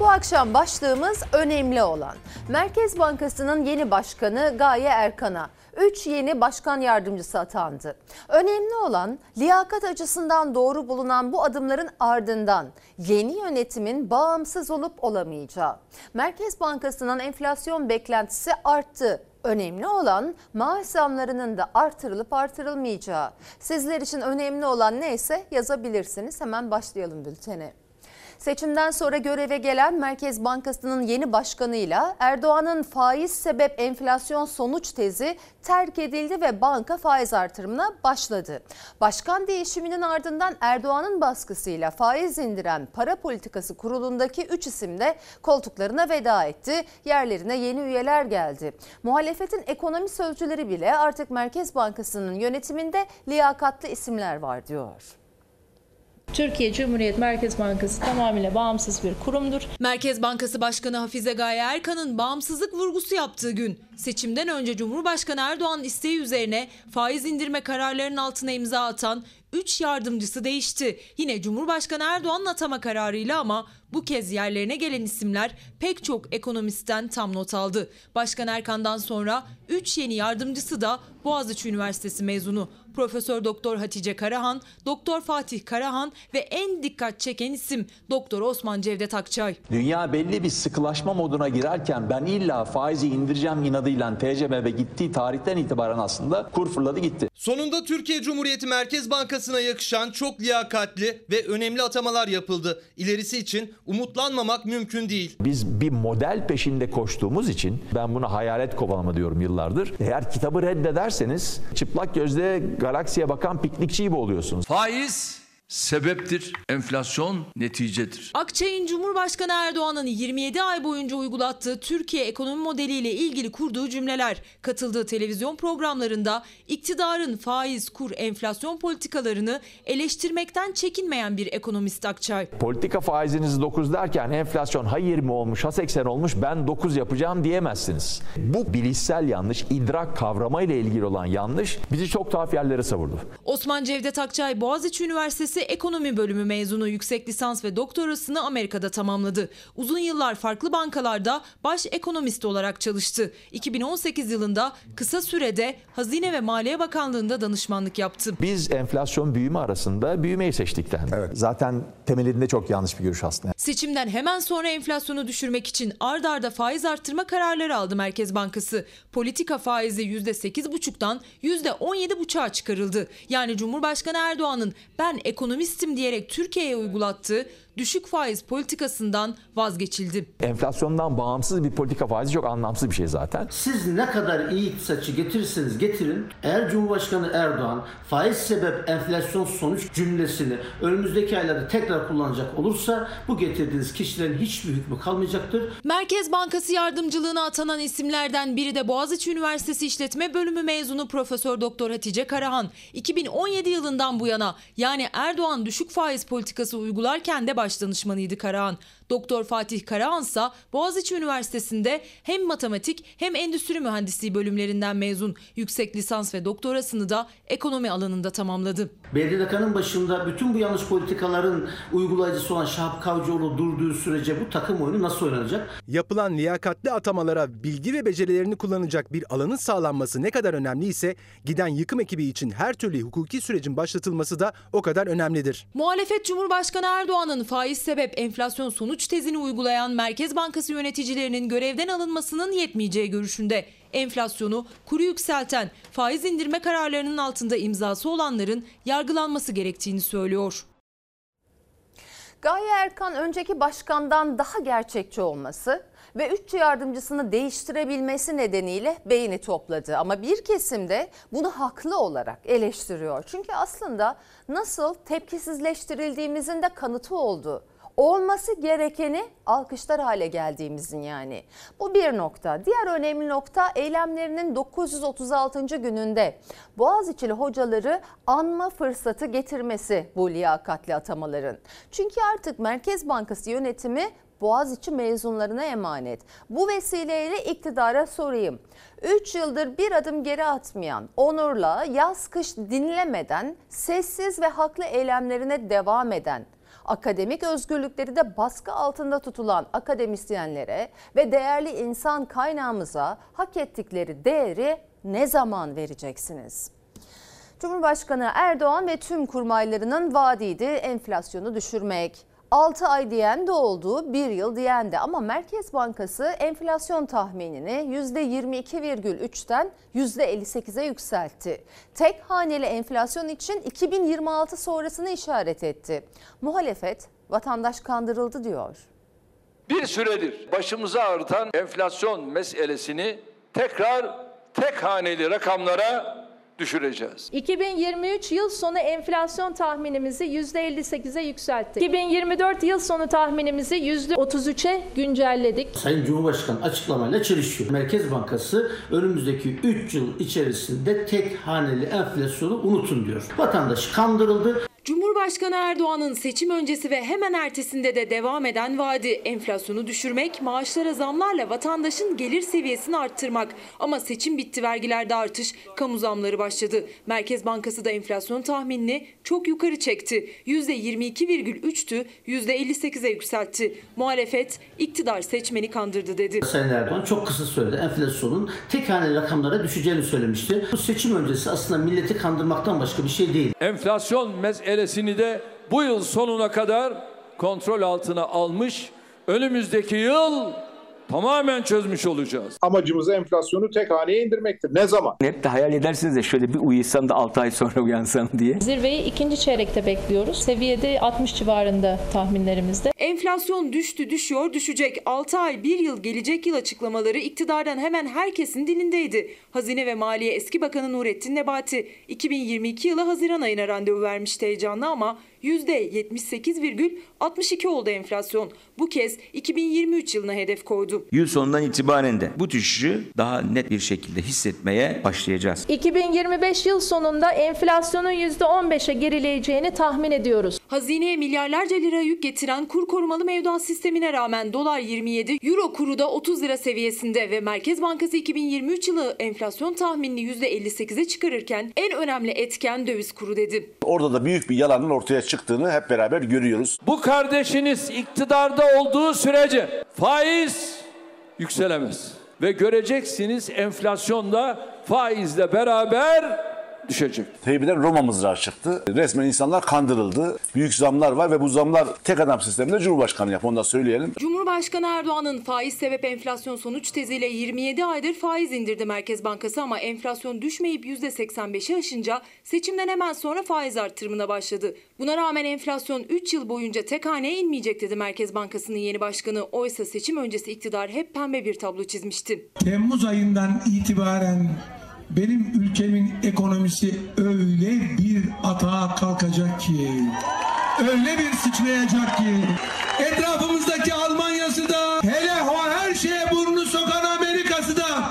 Bu akşam başlığımız önemli olan. Merkez Bankası'nın yeni başkanı Gaye Erkan'a 3 yeni başkan yardımcısı atandı. Önemli olan liyakat açısından doğru bulunan bu adımların ardından yeni yönetimin bağımsız olup olamayacağı. Merkez Bankası'nın enflasyon beklentisi arttı. Önemli olan maaş zamlarının da artırılıp artırılmayacağı. Sizler için önemli olan neyse yazabilirsiniz. Hemen başlayalım bültene. Seçimden sonra göreve gelen Merkez Bankası'nın yeni başkanıyla Erdoğan'ın faiz sebep enflasyon sonuç tezi terk edildi ve banka faiz artırımına başladı. Başkan değişiminin ardından Erdoğan'ın baskısıyla faiz indiren para politikası kurulundaki 3 isim de koltuklarına veda etti. Yerlerine yeni üyeler geldi. Muhalefetin ekonomi sözcüleri bile artık Merkez Bankası'nın yönetiminde liyakatlı isimler var diyor. Türkiye Cumhuriyet Merkez Bankası tamamıyla bağımsız bir kurumdur. Merkez Bankası Başkanı Hafize Gaye Erkan'ın bağımsızlık vurgusu yaptığı gün seçimden önce Cumhurbaşkanı Erdoğan isteği üzerine faiz indirme kararlarının altına imza atan 3 yardımcısı değişti. Yine Cumhurbaşkanı Erdoğan'ın atama kararıyla ama bu kez yerlerine gelen isimler pek çok ekonomistten tam not aldı. Başkan Erkan'dan sonra 3 yeni yardımcısı da Boğaziçi Üniversitesi mezunu. Profesör Doktor Hatice Karahan, Doktor Fatih Karahan ve en dikkat çeken isim Doktor Osman Cevdet Akçay. Dünya belli bir sıkılaşma moduna girerken ben illa faizi indireceğim inadıyla TCMB gittiği tarihten itibaren aslında kur fırladı gitti. Sonunda Türkiye Cumhuriyeti Merkez Bankası'na yakışan çok liyakatli ve önemli atamalar yapıldı. İlerisi için umutlanmamak mümkün değil. Biz bir model peşinde koştuğumuz için ben buna hayalet kovalama diyorum yıllardır. Eğer kitabı reddederseniz çıplak gözle galaksiye bakan piknikçi gibi oluyorsunuz. Faiz sebeptir, enflasyon neticedir. Akçay'ın Cumhurbaşkanı Erdoğan'ın 27 ay boyunca uygulattığı Türkiye ekonomi modeliyle ilgili kurduğu cümleler, katıldığı televizyon programlarında iktidarın faiz, kur, enflasyon politikalarını eleştirmekten çekinmeyen bir ekonomist Akçay. Politika faiziniz 9 derken enflasyon ha 20 olmuş ha 80 olmuş ben 9 yapacağım diyemezsiniz. Bu bilişsel yanlış, idrak kavramayla ilgili olan yanlış bizi çok tuhaf yerlere savurdu. Osman Cevdet Akçay Boğaziçi Üniversitesi Ekonomi Bölümü mezunu yüksek lisans ve doktorasını Amerika'da tamamladı. Uzun yıllar farklı bankalarda baş ekonomist olarak çalıştı. 2018 yılında kısa sürede Hazine ve Maliye Bakanlığı'nda danışmanlık yaptı. Biz enflasyon büyüme arasında büyümeyi seçtikten. Evet. Zaten temelinde çok yanlış bir görüş aslında. Seçimden hemen sonra enflasyonu düşürmek için ard arda faiz arttırma kararları aldı Merkez Bankası. Politika faizi %8,5'tan %17,5'a çıkarıldı. Yani Cumhurbaşkanı Erdoğan'ın ben ekonomistim diyerek Türkiye'ye uygulattığı düşük faiz politikasından vazgeçildi. Enflasyondan bağımsız bir politika faizi çok anlamsız bir şey zaten. Siz ne kadar iyi iktisatçı getirirseniz getirin eğer Cumhurbaşkanı Erdoğan faiz sebep enflasyon sonuç cümlesini önümüzdeki aylarda tekrar kullanacak olursa bu getirdiğiniz kişilerin hiçbir hükmü kalmayacaktır. Merkez Bankası yardımcılığına atanan isimlerden biri de Boğaziçi Üniversitesi İşletme Bölümü mezunu Profesör Doktor Hatice Karahan. 2017 yılından bu yana yani Erdoğan düşük faiz politikası uygularken de baş danışmanıydı Karahan. Doktor Fatih Karahan ise Boğaziçi Üniversitesi'nde hem matematik hem endüstri mühendisliği bölümlerinden mezun. Yüksek lisans ve doktorasını da ekonomi alanında tamamladı. BDDK'nın başında bütün bu yanlış politikaların uygulayıcısı olan Şahap Kavcıoğlu durduğu sürece bu takım oyunu nasıl oynanacak? Yapılan liyakatli atamalara bilgi ve becerilerini kullanacak bir alanın sağlanması ne kadar önemli ise giden yıkım ekibi için her türlü hukuki sürecin başlatılması da o kadar önemlidir. Muhalefet Cumhurbaşkanı Erdoğan'ın faiz sebep enflasyon sonuç tezini uygulayan Merkez Bankası yöneticilerinin görevden alınmasının yetmeyeceği görüşünde. Enflasyonu kuru yükselten faiz indirme kararlarının altında imzası olanların yargılanması gerektiğini söylüyor. Gaye Erkan önceki başkandan daha gerçekçi olması ve üç yardımcısını değiştirebilmesi nedeniyle beğeni topladı. Ama bir kesim de bunu haklı olarak eleştiriyor. Çünkü aslında nasıl tepkisizleştirildiğimizin de kanıtı oldu. Olması gerekeni alkışlar hale geldiğimizin yani. Bu bir nokta. Diğer önemli nokta eylemlerinin 936. gününde Boğaziçi'li hocaları anma fırsatı getirmesi bu liyakatli atamaların. Çünkü artık Merkez Bankası yönetimi Boğaziçi mezunlarına emanet. Bu vesileyle iktidara sorayım. 3 yıldır bir adım geri atmayan, onurla yaz kış dinlemeden sessiz ve haklı eylemlerine devam eden, akademik özgürlükleri de baskı altında tutulan akademisyenlere ve değerli insan kaynağımıza hak ettikleri değeri ne zaman vereceksiniz? Cumhurbaşkanı Erdoğan ve tüm kurmaylarının vaadiydi enflasyonu düşürmek. 6 ay diyen de oldu, 1 yıl diyen de ama Merkez Bankası enflasyon tahminini %22,3'ten %58'e yükseltti. Tek haneli enflasyon için 2026 sonrasını işaret etti. Muhalefet vatandaş kandırıldı diyor. Bir süredir başımızı ağrıtan enflasyon meselesini tekrar tek haneli rakamlara düşüreceğiz. 2023 yıl sonu enflasyon tahminimizi %58'e yükselttik. 2024 yıl sonu tahminimizi %33'e güncelledik. Sayın Cumhurbaşkanı açıklamayla çelişiyor. Merkez Bankası önümüzdeki 3 yıl içerisinde tek haneli enflasyonu unutun diyor. Vatandaş kandırıldı. Cumhurbaşkanı Erdoğan'ın seçim öncesi ve hemen ertesinde de devam eden vaadi enflasyonu düşürmek, maaşlara zamlarla vatandaşın gelir seviyesini arttırmak. Ama seçim bitti vergilerde artış, kamu zamları başladı. Merkez Bankası da enflasyon tahminini çok yukarı çekti. %22,3'tü, %58'e yükseltti. Muhalefet iktidar seçmeni kandırdı dedi. Sayın Erdoğan çok kısa sürede enflasyonun tek haneli rakamlara düşeceğini söylemişti. Bu seçim öncesi aslında milleti kandırmaktan başka bir şey değil. Enflasyon meselesini de bu yıl sonuna kadar kontrol altına almış. Önümüzdeki yıl tamamen çözmüş olacağız. Amacımız enflasyonu tek haneye indirmektir. Ne zaman? Hep de hayal edersiniz de şöyle bir uyusam da 6 ay sonra uyansam diye. Zirveyi ikinci çeyrekte bekliyoruz. Seviyede 60 civarında tahminlerimizde. Enflasyon düştü, düşüyor, düşecek. 6 ay, 1 yıl, gelecek yıl açıklamaları iktidardan hemen herkesin dilindeydi. Hazine ve Maliye Eski Bakanı Nurettin Nebati 2022 yılı Haziran ayına randevu vermişti heyecanlı ama %78,62 oldu enflasyon. Bu kez 2023 yılına hedef koydu. Yıl sonundan itibaren de bu düşüşü daha net bir şekilde hissetmeye başlayacağız. 2025 yıl sonunda enflasyonun %15'e gerileyeceğini tahmin ediyoruz. Hazineye milyarlarca lira yük getiren kur korumalı mevduat sistemine rağmen dolar 27, euro kuru da 30 lira seviyesinde ve Merkez Bankası 2023 yılı enflasyon tahminini %58'e çıkarırken en önemli etken döviz kuru dedi. Orada da büyük bir yalanın ortaya çıktığını hep beraber görüyoruz. Bu kardeşiniz iktidarda olduğu sürece faiz yükselemez. Ve göreceksiniz enflasyonda faizle beraber düşecek. Tayyip'den Roma mızrağı çıktı. Resmen insanlar kandırıldı. Büyük zamlar var ve bu zamlar tek adam sisteminde Cumhurbaşkanı yap. Onu da söyleyelim. Cumhurbaşkanı Erdoğan'ın faiz sebep enflasyon sonuç teziyle 27 aydır faiz indirdi Merkez Bankası ama enflasyon düşmeyip %85'i aşınca seçimden hemen sonra faiz artırımına başladı. Buna rağmen enflasyon 3 yıl boyunca tek haneye inmeyecek dedi Merkez Bankası'nın yeni başkanı. Oysa seçim öncesi iktidar hep pembe bir tablo çizmişti. Temmuz ayından itibaren benim ülkemin ekonomisi öyle bir atağa kalkacak ki, öyle bir sıçrayacak ki, etrafımızdaki Almanya'sı da, hele o her şeye burnunu sokan Amerika'sı da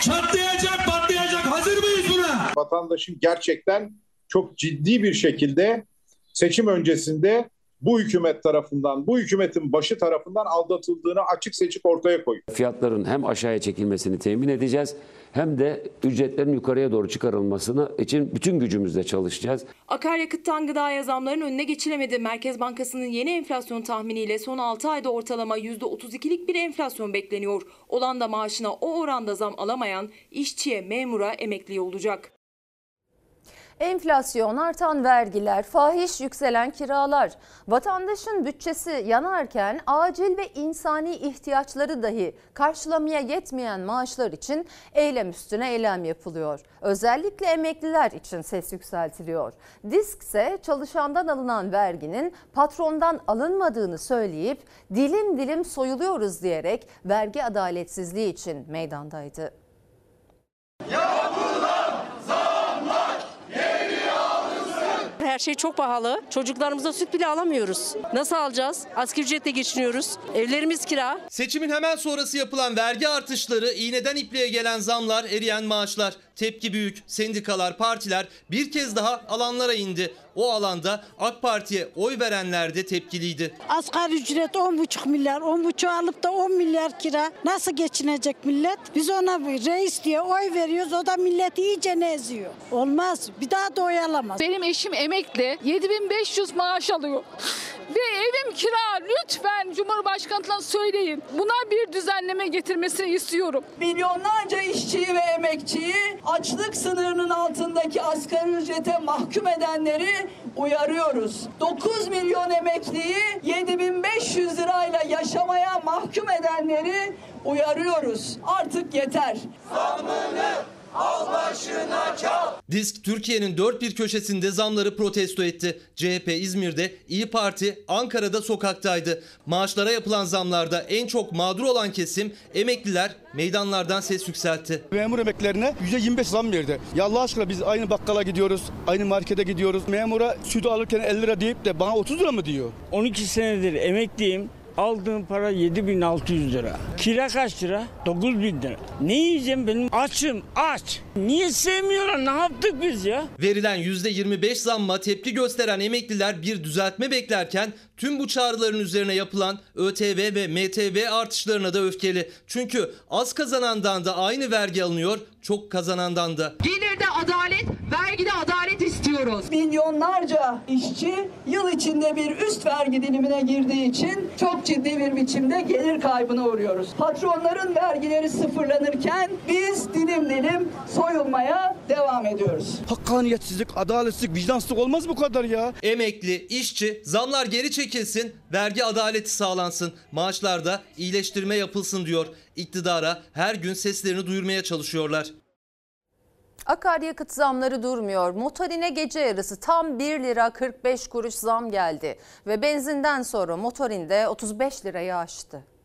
çatlayacak, patlayacak. Hazır mıyız buna? Vatandaşın gerçekten çok ciddi bir şekilde seçim öncesinde bu hükümet tarafından, bu hükümetin başı tarafından aldatıldığını açık seçik ortaya koyuyor. Fiyatların hem aşağıya çekilmesini temin edeceğiz hem de ücretlerin yukarıya doğru çıkarılmasını için bütün gücümüzle çalışacağız. Akaryakıttan gıdaya zamların önüne geçilemedi. Merkez Bankası'nın yeni enflasyon tahminiyle son 6 ayda ortalama %32'lik bir enflasyon bekleniyor. Olan da maaşına o oranda zam alamayan işçiye, memura, emekliye olacak. Enflasyon, artan vergiler, fahiş yükselen kiralar, vatandaşın bütçesi yanarken acil ve insani ihtiyaçları dahi karşılamaya yetmeyen maaşlar için eylem üstüne eylem yapılıyor. Özellikle emekliler için ses yükseltiliyor. Disk ise çalışandan alınan verginin patrondan alınmadığını söyleyip dilim dilim soyuluyoruz diyerek vergi adaletsizliği için meydandaydı. her Her şey çok pahalı. Çocuklarımıza süt bile alamıyoruz. Nasıl alacağız? Asgari ücretle geçiniyoruz. Evlerimiz kira. Seçimin hemen sonrası yapılan vergi artışları, iğneden ipliğe gelen zamlar, eriyen maaşlar, tepki büyük, sendikalar, partiler bir kez daha alanlara indi. O alanda AK Parti'ye oy verenler de tepkiliydi. Asgari ücret 10,5 milyar, 10,5 alıp da 10 milyar kira. Nasıl geçinecek millet? Biz ona reis diye oy veriyoruz. O da milleti iyice ne eziyor. Olmaz. Bir daha da oy alamaz. Benim eşim emekli 7500 maaş alıyor. Ve evim kira lütfen Cumhurbaşkanı'na söyleyin. Buna bir düzenleme getirmesini istiyorum. Milyonlarca işçiyi ve emekçiyi açlık sınırının altındaki asgari ücrete mahkum edenleri uyarıyoruz. 9 milyon emekliyi 7500 lirayla yaşamaya mahkum edenleri uyarıyoruz. Artık yeter. Disk Türkiye'nin dört bir köşesinde zamları protesto etti. CHP İzmir'de, İyi Parti Ankara'da sokaktaydı. Maaşlara yapılan zamlarda en çok mağdur olan kesim emekliler meydanlardan ses yükseltti. Memur emeklerine %25 zam verdi. Ya Allah aşkına biz aynı bakkala gidiyoruz, aynı markete gidiyoruz. Memura sütü alırken 50 lira deyip de bana 30 lira mı diyor? 12 senedir emekliyim. Aldığım para 7600 lira. Kira kaç lira? 9000 lira. Ne yiyeceğim benim? Açım, aç. Niye sevmiyorlar? Ne yaptık biz ya? Verilen %25 zamma tepki gösteren emekliler bir düzeltme beklerken tüm bu çağrıların üzerine yapılan ÖTV ve MTV artışlarına da öfkeli. Çünkü az kazanandan da aynı vergi alınıyor, çok kazanandan da. Gelirde adalet, vergide adalet istiyoruz. Milyonlarca işçi yıl içinde bir üst vergi dilimine girdiği için çok ciddi bir biçimde gelir kaybına uğruyoruz. Patronların vergileri sıfırlanırken biz dilim dilim soyulmaya devam ediyoruz. Hakkaniyetsizlik, adaletsizlik, vicdansızlık olmaz bu kadar ya. Emekli, işçi, zamlar geri çekilsin, vergi adaleti sağlansın, maaşlarda iyileştirme yapılsın diyor. İktidara her gün seslerini duyurmaya çalışıyorlar. Akaryakıt zamları durmuyor. Motorine gece yarısı tam 1 lira 45 kuruş zam geldi. Ve benzinden sonra motorinde 35 lirayı aştı.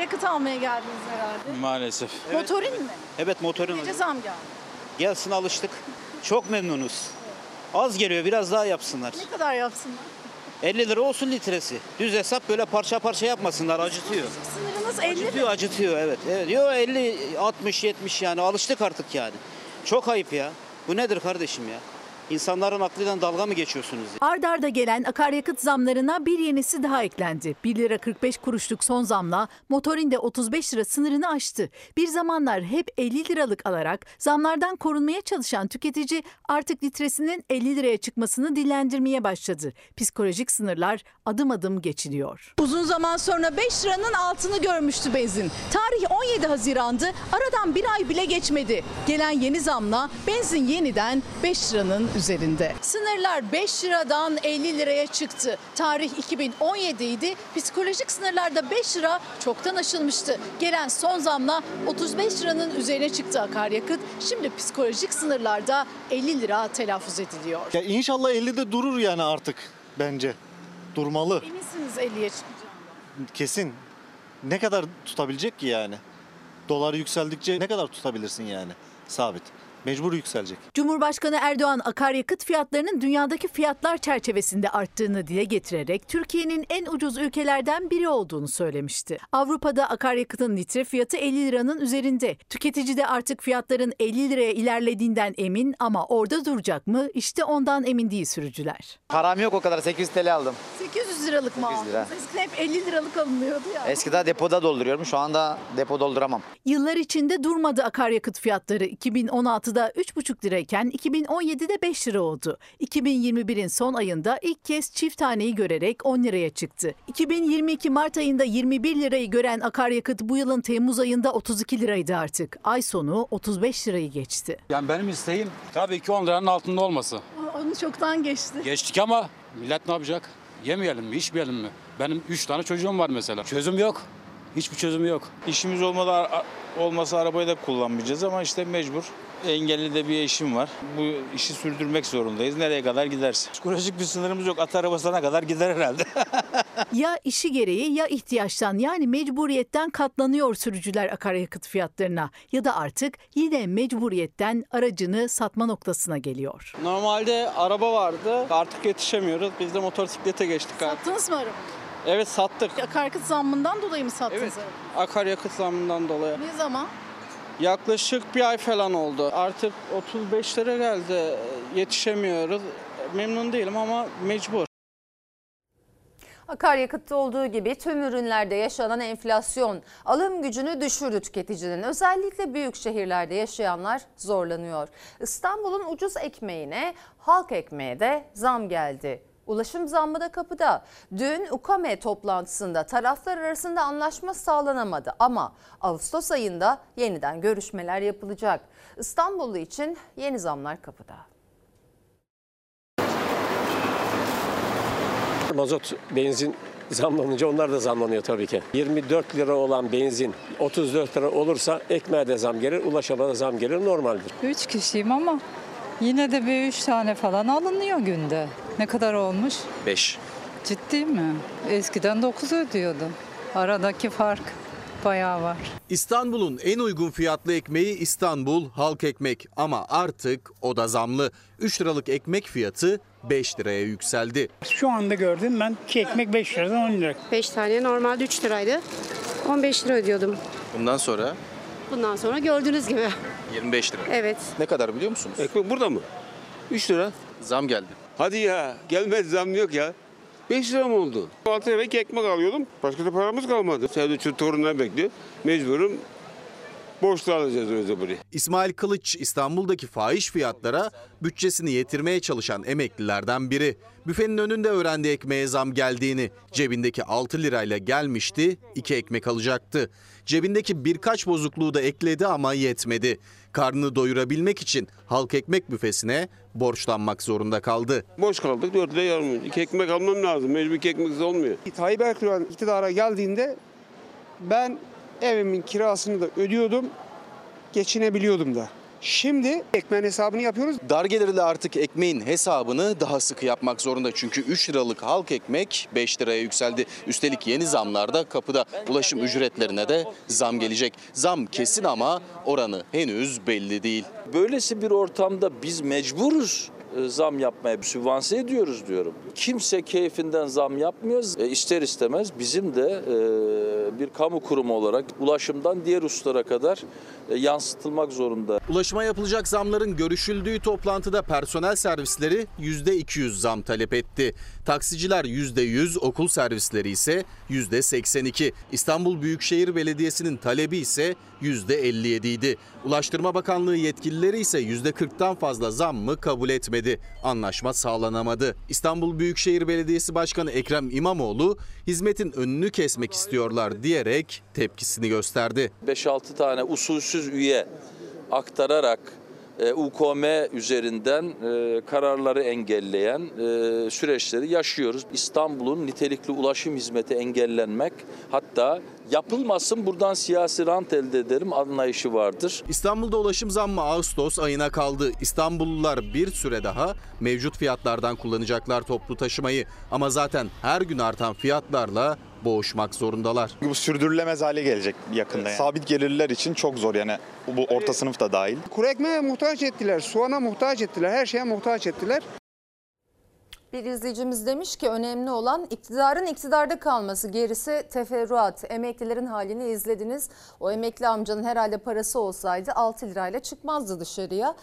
Yakıt almaya geldiniz herhalde. Maalesef. Motorin mi? Evet motorun Gece zam geldi. gelsin alıştık. Çok memnunuz. Az geliyor biraz daha yapsınlar. Ne kadar yapsınlar? 50 lira olsun litresi. Düz hesap böyle parça parça yapmasınlar acıtıyor. Sınırınız 50 mi? Acıtıyor acıtıyor evet. evet. Yo 50 60 70 yani alıştık artık yani. Çok ayıp ya. Bu nedir kardeşim ya? İnsanların aklıyla dalga mı geçiyorsunuz? Ard arda gelen akaryakıt zamlarına bir yenisi daha eklendi. 1 lira 45 kuruşluk son zamla motorinde 35 lira sınırını aştı. Bir zamanlar hep 50 liralık alarak zamlardan korunmaya çalışan tüketici artık litresinin 50 liraya çıkmasını dillendirmeye başladı. Psikolojik sınırlar adım adım geçiliyor. Uzun zaman sonra 5 liranın altını görmüştü benzin. Tarih 17 Haziran'dı. Aradan bir ay bile geçmedi. Gelen yeni zamla benzin yeniden 5 liranın üzerinde. Sınırlar 5 liradan 50 liraya çıktı. Tarih 2017 idi. Psikolojik sınırlarda 5 lira çoktan aşılmıştı. Gelen son zamla 35 liranın üzerine çıktı akaryakıt. Şimdi psikolojik sınırlarda 50 lira telaffuz ediliyor. Ya inşallah 50'de durur yani artık bence. Durmalı. Eminsiniz 50'ye çıkacağını. Kesin. Ne kadar tutabilecek ki yani? Dolar yükseldikçe ne kadar tutabilirsin yani? Sabit. Mecbur yükselecek. Cumhurbaşkanı Erdoğan akaryakıt fiyatlarının dünyadaki fiyatlar çerçevesinde arttığını dile getirerek Türkiye'nin en ucuz ülkelerden biri olduğunu söylemişti. Avrupa'da akaryakıtın litre fiyatı 50 liranın üzerinde. Tüketici de artık fiyatların 50 liraya ilerlediğinden emin ama orada duracak mı? İşte ondan emin değil sürücüler. Param yok o kadar 800 TL aldım. 800 liralık mı 800 lira. aldınız? Eskiden hep 50 liralık alınıyordu ya. Eskiden depoda dolduruyorum şu anda depo dolduramam. Yıllar içinde durmadı akaryakıt fiyatları. 2016'da 3,5 lirayken 2017'de 5 lira oldu. 2021'in son ayında ilk kez çift taneyi görerek 10 liraya çıktı. 2022 Mart ayında 21 lirayı gören akaryakıt bu yılın Temmuz ayında 32 liraydı artık. Ay sonu 35 lirayı geçti. Yani benim isteğim tabii ki 10 liranın altında olması. Onu çoktan geçti. Geçtik ama millet ne yapacak? Yemeyelim mi, içmeyelim mi? Benim 3 tane çocuğum var mesela. Çözüm yok. Hiçbir çözümü yok. İşimiz olmadan olmasa arabayı da kullanmayacağız ama işte mecbur. Engelli de bir eşim var. Bu işi sürdürmek zorundayız. Nereye kadar gidersin? Psikolojik bir sınırımız yok. At arabasına kadar gider herhalde. Ya işi gereği ya ihtiyaçtan yani mecburiyetten katlanıyor sürücüler akaryakıt fiyatlarına ya da artık yine mecburiyetten aracını satma noktasına geliyor. Normalde araba vardı artık yetişemiyoruz. Biz de motosiklete geçtik artık. Sattınız mı arabayı? Evet sattık. Akaryakıt zammından dolayı mı sattınız Evet. Akaryakıt zammından dolayı. Ne zaman? Yaklaşık bir ay falan oldu. Artık 35 lira geldi. Yetişemiyoruz. Memnun değilim ama mecbur. Akaryakıtta olduğu gibi tüm ürünlerde yaşanan enflasyon alım gücünü düşürdü tüketicinin. Özellikle büyük şehirlerde yaşayanlar zorlanıyor. İstanbul'un ucuz ekmeğine halk ekmeğe de zam geldi. Ulaşım zammı da kapıda. Dün UKAME toplantısında taraflar arasında anlaşma sağlanamadı ama Ağustos ayında yeniden görüşmeler yapılacak. İstanbullu için yeni zamlar kapıda. Mazot, benzin zamlanınca onlar da zamlanıyor tabii ki. 24 lira olan benzin 34 lira olursa ekmeğe de zam gelir, ulaşıma da zam gelir normaldir. Üç kişiyim ama yine de bir üç tane falan alınıyor günde. Ne kadar olmuş? 5. Ciddi mi? Eskiden 9 ödüyordum. Aradaki fark bayağı var. İstanbul'un en uygun fiyatlı ekmeği İstanbul halk ekmek ama artık o da zamlı. 3 liralık ekmek fiyatı 5 liraya yükseldi. Şu anda gördüm ben ki ekmek 5 liradan 10 lira. 5 tane normalde 3 liraydı. 15 lira ödüyordum. Bundan sonra Bundan sonra gördüğünüz gibi. 25 lira. Evet. Ne kadar biliyor musunuz? Ekmek burada mı? 3 lira. Zam geldi. Hadi ya gelmedi zam yok ya. 5 lira mı oldu? 6 lira ekmek alıyordum. Başka da paramız kalmadı. Sevdi şu torunlar bekliyor. Mecburum borçlu alacağız öyle buraya. İsmail Kılıç İstanbul'daki fahiş fiyatlara bütçesini yetirmeye çalışan emeklilerden biri. Büfenin önünde öğrendi ekmeğe zam geldiğini. Cebindeki 6 lirayla gelmişti, 2 ekmek alacaktı. Cebindeki birkaç bozukluğu da ekledi ama yetmedi. Karnını doyurabilmek için halk ekmek büfesine borçlanmak zorunda kaldı. Boş kaldık 4 lira yarım. İki ekmek almam lazım. Mecbur ekmeksiz olmuyor. Tayyip Erdoğan iktidara geldiğinde ben evimin kirasını da ödüyordum, geçinebiliyordum da. Şimdi ekmeğin hesabını yapıyoruz. Dar gelirli artık ekmeğin hesabını daha sıkı yapmak zorunda. Çünkü 3 liralık halk ekmek 5 liraya yükseldi. Üstelik yeni zamlarda kapıda ulaşım ücretlerine de zam gelecek. Zam kesin ama oranı henüz belli değil. Böylesi bir ortamda biz mecburuz zam yapmaya, sübvanse ediyoruz diyorum. Kimse keyfinden zam yapmıyor. E, ister istemez bizim de e, bir kamu kurumu olarak ulaşımdan diğer usulara kadar e, yansıtılmak zorunda. Ulaşıma yapılacak zamların görüşüldüğü toplantıda personel servisleri %200 zam talep etti. Taksiciler %100, okul servisleri ise %82. İstanbul Büyükşehir Belediyesi'nin talebi ise %57 idi. Ulaştırma Bakanlığı yetkilileri ise %40'tan fazla zammı kabul etmedi. Anlaşma sağlanamadı. İstanbul Büyükşehir Belediyesi Başkanı Ekrem İmamoğlu hizmetin önünü kesmek istiyorlar diyerek tepkisini gösterdi. 5-6 tane usulsüz üye aktararak e, UKM üzerinden e, kararları engelleyen e, süreçleri yaşıyoruz. İstanbul'un nitelikli ulaşım hizmeti engellenmek hatta yapılmasın buradan siyasi rant elde ederim anlayışı vardır. İstanbul'da ulaşım zammı Ağustos ayına kaldı. İstanbullular bir süre daha mevcut fiyatlardan kullanacaklar toplu taşımayı. Ama zaten her gün artan fiyatlarla boğuşmak zorundalar. Bu sürdürülemez hale gelecek yakında yani. Sabit gelirliler için çok zor yani bu orta sınıf da dahil. Kuru ekmeğe muhtaç ettiler, soğana muhtaç ettiler, her şeye muhtaç ettiler. Bir izleyicimiz demiş ki önemli olan iktidarın iktidarda kalması gerisi teferruat. Emeklilerin halini izlediniz. O emekli amcanın herhalde parası olsaydı 6 lirayla çıkmazdı dışarıya.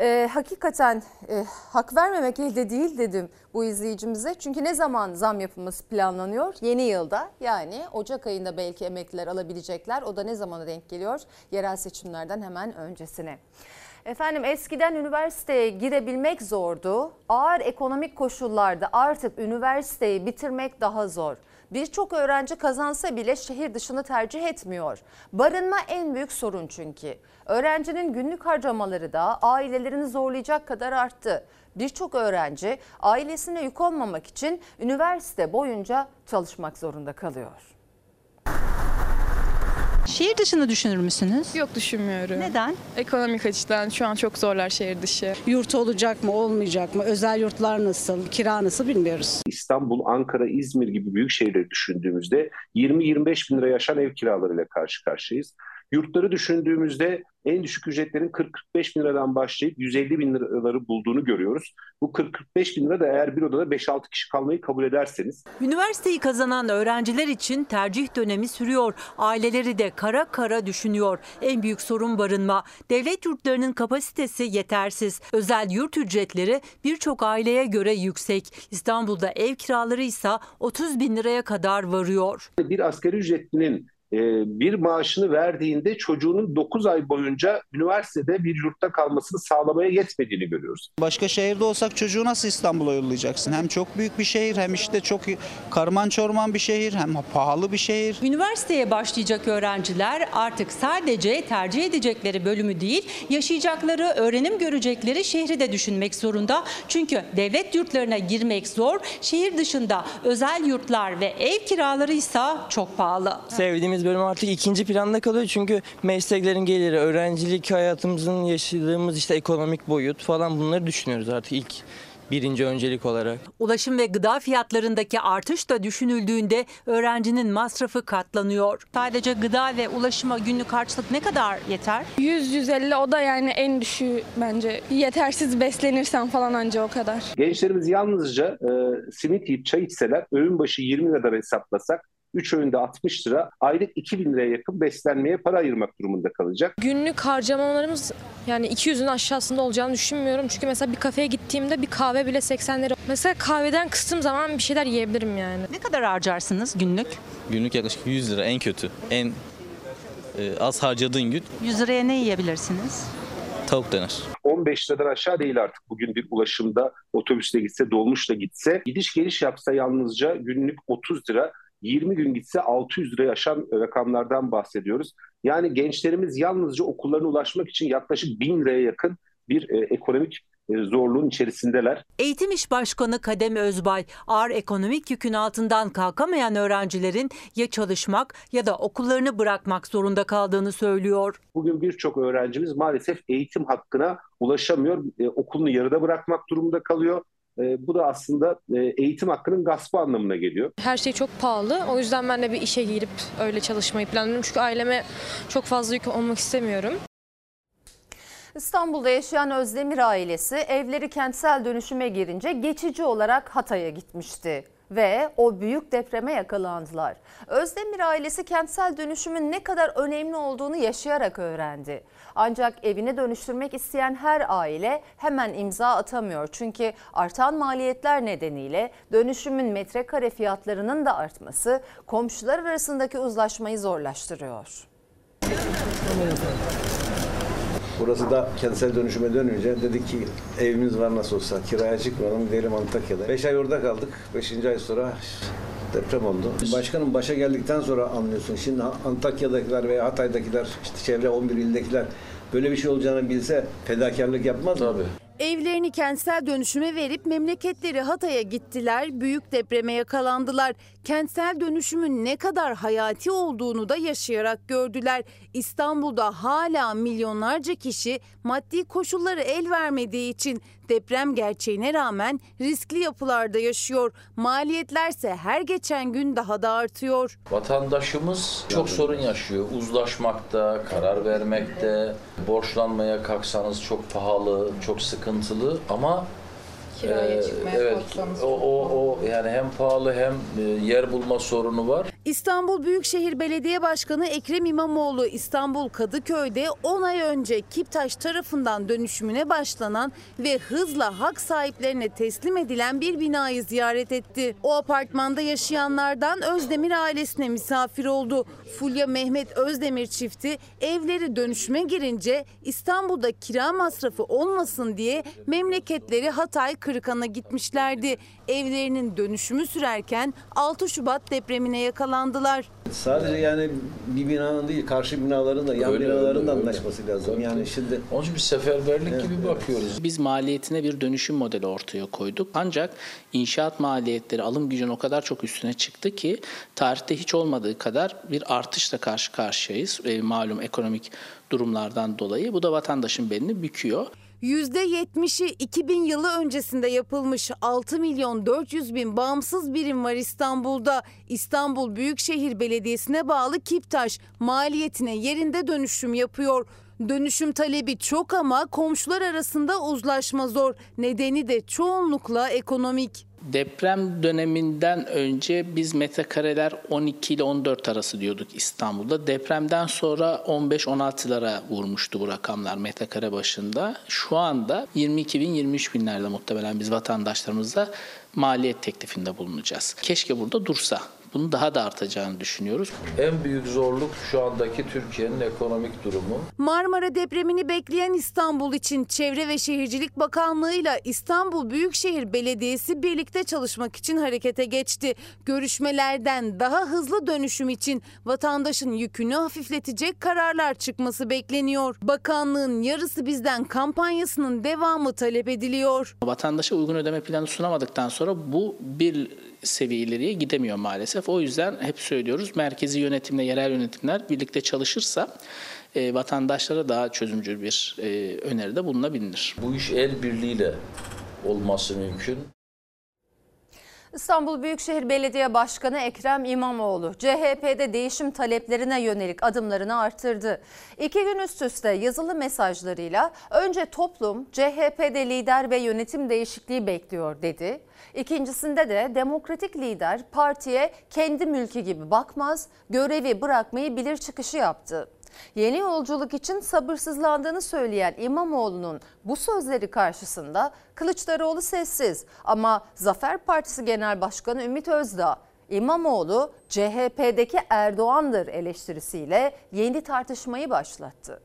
Ee, hakikaten e, hak vermemek elde değil dedim bu izleyicimize. Çünkü ne zaman zam yapılması planlanıyor? Yeni yılda yani Ocak ayında belki emekliler alabilecekler. O da ne zamana denk geliyor? Yerel seçimlerden hemen öncesine. Efendim eskiden üniversiteye girebilmek zordu. Ağır ekonomik koşullarda artık üniversiteyi bitirmek daha zor. Birçok öğrenci kazansa bile şehir dışını tercih etmiyor. Barınma en büyük sorun çünkü. Öğrencinin günlük harcamaları da ailelerini zorlayacak kadar arttı. Birçok öğrenci ailesine yük olmamak için üniversite boyunca çalışmak zorunda kalıyor. Şehir dışını düşünür müsünüz? Yok düşünmüyorum. Neden? Ekonomik açıdan şu an çok zorlar şehir dışı. Yurt olacak mı olmayacak mı? Özel yurtlar nasıl? Kira nasıl bilmiyoruz. İstanbul, Ankara, İzmir gibi büyük şehirleri düşündüğümüzde 20-25 bin lira yaşayan ev kiralarıyla karşı karşıyayız. Yurtları düşündüğümüzde en düşük ücretlerin 40-45 bin liradan başlayıp 150 bin liraları bulduğunu görüyoruz. Bu 40-45 bin lira da eğer bir odada 5-6 kişi kalmayı kabul ederseniz. Üniversiteyi kazanan öğrenciler için tercih dönemi sürüyor. Aileleri de kara kara düşünüyor. En büyük sorun barınma. Devlet yurtlarının kapasitesi yetersiz. Özel yurt ücretleri birçok aileye göre yüksek. İstanbul'da ev kiraları ise 30 bin liraya kadar varıyor. Bir asgari ücretlinin e, bir maaşını verdiğinde çocuğunun 9 ay boyunca üniversitede bir yurtta kalmasını sağlamaya yetmediğini görüyoruz. Başka şehirde olsak çocuğu nasıl İstanbul'a yollayacaksın? Hem çok büyük bir şehir hem işte çok karman çorman bir şehir hem pahalı bir şehir. Üniversiteye başlayacak öğrenciler artık sadece tercih edecekleri bölümü değil, yaşayacakları, öğrenim görecekleri şehri de düşünmek zorunda. Çünkü devlet yurtlarına girmek zor, şehir dışında özel yurtlar ve ev kiraları ise çok pahalı. Sevdiğimiz bölüm artık ikinci planda kalıyor çünkü mesleklerin geliri, öğrencilik hayatımızın yaşadığımız işte ekonomik boyut falan bunları düşünüyoruz artık ilk birinci öncelik olarak. Ulaşım ve gıda fiyatlarındaki artış da düşünüldüğünde öğrencinin masrafı katlanıyor. Sadece gıda ve ulaşıma günlük harçlık ne kadar yeter? 100-150 o da yani en düşüğü bence. Yetersiz beslenirsen falan anca o kadar. Gençlerimiz yalnızca e, simit yiyip çay içseler öğün başı 20 lira hesaplasak 3 öğünde 60 lira, aylık 2000 liraya yakın beslenmeye para ayırmak durumunda kalacak. Günlük harcamalarımız yani 200'ün aşağısında olacağını düşünmüyorum. Çünkü mesela bir kafeye gittiğimde bir kahve bile 80 lira. Mesela kahveden kıstığım zaman bir şeyler yiyebilirim yani. Ne kadar harcarsınız günlük? Günlük yaklaşık 100 lira en kötü. En e, az harcadığın gün 100 liraya ne yiyebilirsiniz? tavuk döner. 15 liradan aşağı değil artık bugün bir ulaşımda otobüsle gitse dolmuşla gitse gidiş geliş yapsa yalnızca günlük 30 lira 20 gün gitse 600 liraya aşan rakamlardan bahsediyoruz. Yani gençlerimiz yalnızca okullarına ulaşmak için yaklaşık 1000 liraya yakın bir e, ekonomik e, zorluğun içerisindeler. Eğitim İş Başkanı Kadem Özbay, ağır ekonomik yükün altından kalkamayan öğrencilerin ya çalışmak ya da okullarını bırakmak zorunda kaldığını söylüyor. Bugün birçok öğrencimiz maalesef eğitim hakkına ulaşamıyor, e, okulunu yarıda bırakmak durumunda kalıyor. E, bu da aslında e, eğitim hakkının gaspı anlamına geliyor. Her şey çok pahalı. O yüzden ben de bir işe girip öyle çalışmayı planlıyorum. Çünkü aileme çok fazla yük olmak istemiyorum. İstanbul'da yaşayan Özdemir ailesi evleri kentsel dönüşüme girince geçici olarak Hatay'a gitmişti ve o büyük depreme yakalandılar. Özdemir ailesi kentsel dönüşümün ne kadar önemli olduğunu yaşayarak öğrendi. Ancak evini dönüştürmek isteyen her aile hemen imza atamıyor. Çünkü artan maliyetler nedeniyle dönüşümün metrekare fiyatlarının da artması komşular arasındaki uzlaşmayı zorlaştırıyor. Burası da kentsel dönüşüme dönünce dedik ki evimiz var nasıl olsa kiraya çıkmayalım gidelim Antakya'da. 5 ay orada kaldık. 5. ay sonra deprem oldu. Başkanım başa geldikten sonra anlıyorsun. Şimdi Antakya'dakiler veya Hatay'dakiler, işte çevre 11 ildekiler böyle bir şey olacağını bilse fedakarlık yapmaz mı? Tabii. Evlerini kentsel dönüşüme verip memleketleri Hatay'a gittiler, büyük depreme yakalandılar. Kentsel dönüşümün ne kadar hayati olduğunu da yaşayarak gördüler. İstanbul'da hala milyonlarca kişi maddi koşulları el vermediği için deprem gerçeğine rağmen riskli yapılarda yaşıyor. Maliyetlerse her geçen gün daha da artıyor. Vatandaşımız çok sorun yaşıyor. Uzlaşmakta, karar vermekte, borçlanmaya kalksanız çok pahalı, çok sıkıntılı ama Kiraya e, çıkmaya evet, kalksanız o, o, o yani hem pahalı hem e, yer bulma sorunu var. İstanbul Büyükşehir Belediye Başkanı Ekrem İmamoğlu İstanbul Kadıköy'de 10 ay önce Kiptaş tarafından dönüşümüne başlanan ve hızla hak sahiplerine teslim edilen bir binayı ziyaret etti. O apartmanda yaşayanlardan Özdemir ailesine misafir oldu. Fulya Mehmet Özdemir çifti evleri dönüşüme girince İstanbul'da kira masrafı olmasın diye memleketleri Hatay Kırıkan'a gitmişlerdi. Evlerinin dönüşümü sürerken 6 Şubat depremine yakalandı imzalandılar. Sadece yani bir binanın değil, karşı binaların da, yan Öyle, binaların öyle, da öyle. anlaşması lazım. Yani şimdi Onun için bir seferberlik gibi bakıyoruz. Biz maliyetine bir dönüşüm modeli ortaya koyduk. Ancak inşaat maliyetleri alım gücünün o kadar çok üstüne çıktı ki tarihte hiç olmadığı kadar bir artışla karşı karşıyayız. E, malum ekonomik durumlardan dolayı. Bu da vatandaşın belini büküyor. %70'i 2000 yılı öncesinde yapılmış 6 milyon 400 bin bağımsız birim var İstanbul'da. İstanbul Büyükşehir Belediyesi'ne bağlı Kiptaş maliyetine yerinde dönüşüm yapıyor. Dönüşüm talebi çok ama komşular arasında uzlaşma zor. Nedeni de çoğunlukla ekonomik. Deprem döneminden önce biz metrekareler 12 ile 14 arası diyorduk İstanbul'da. Depremden sonra 15-16'lara vurmuştu bu rakamlar metrekare başında. Şu anda 22 bin 23 binlerde muhtemelen biz vatandaşlarımıza maliyet teklifinde bulunacağız. Keşke burada dursa. Bunun daha da artacağını düşünüyoruz. En büyük zorluk şu andaki Türkiye'nin ekonomik durumu. Marmara depremini bekleyen İstanbul için Çevre ve Şehircilik Bakanlığı ile İstanbul Büyükşehir Belediyesi birlikte çalışmak için harekete geçti. Görüşmelerden daha hızlı dönüşüm için vatandaşın yükünü hafifletecek kararlar çıkması bekleniyor. Bakanlığın yarısı bizden kampanyasının devamı talep ediliyor. Vatandaşa uygun ödeme planı sunamadıktan sonra bu bir seviye ileriye gidemiyor maalesef. O yüzden hep söylüyoruz merkezi yönetimle yerel yönetimler birlikte çalışırsa e, vatandaşlara daha çözümcül bir e, öneride bulunabilir. Bu iş el birliğiyle olması mümkün. İstanbul Büyükşehir Belediye Başkanı Ekrem İmamoğlu, CHP'de değişim taleplerine yönelik adımlarını artırdı. İki gün üst üste yazılı mesajlarıyla önce toplum CHP'de lider ve yönetim değişikliği bekliyor dedi. İkincisinde de demokratik lider partiye kendi mülkü gibi bakmaz, görevi bırakmayı bilir çıkışı yaptı. Yeni yolculuk için sabırsızlandığını söyleyen İmamoğlu'nun bu sözleri karşısında Kılıçdaroğlu sessiz ama Zafer Partisi Genel Başkanı Ümit Özdağ İmamoğlu CHP'deki Erdoğan'dır eleştirisiyle yeni tartışmayı başlattı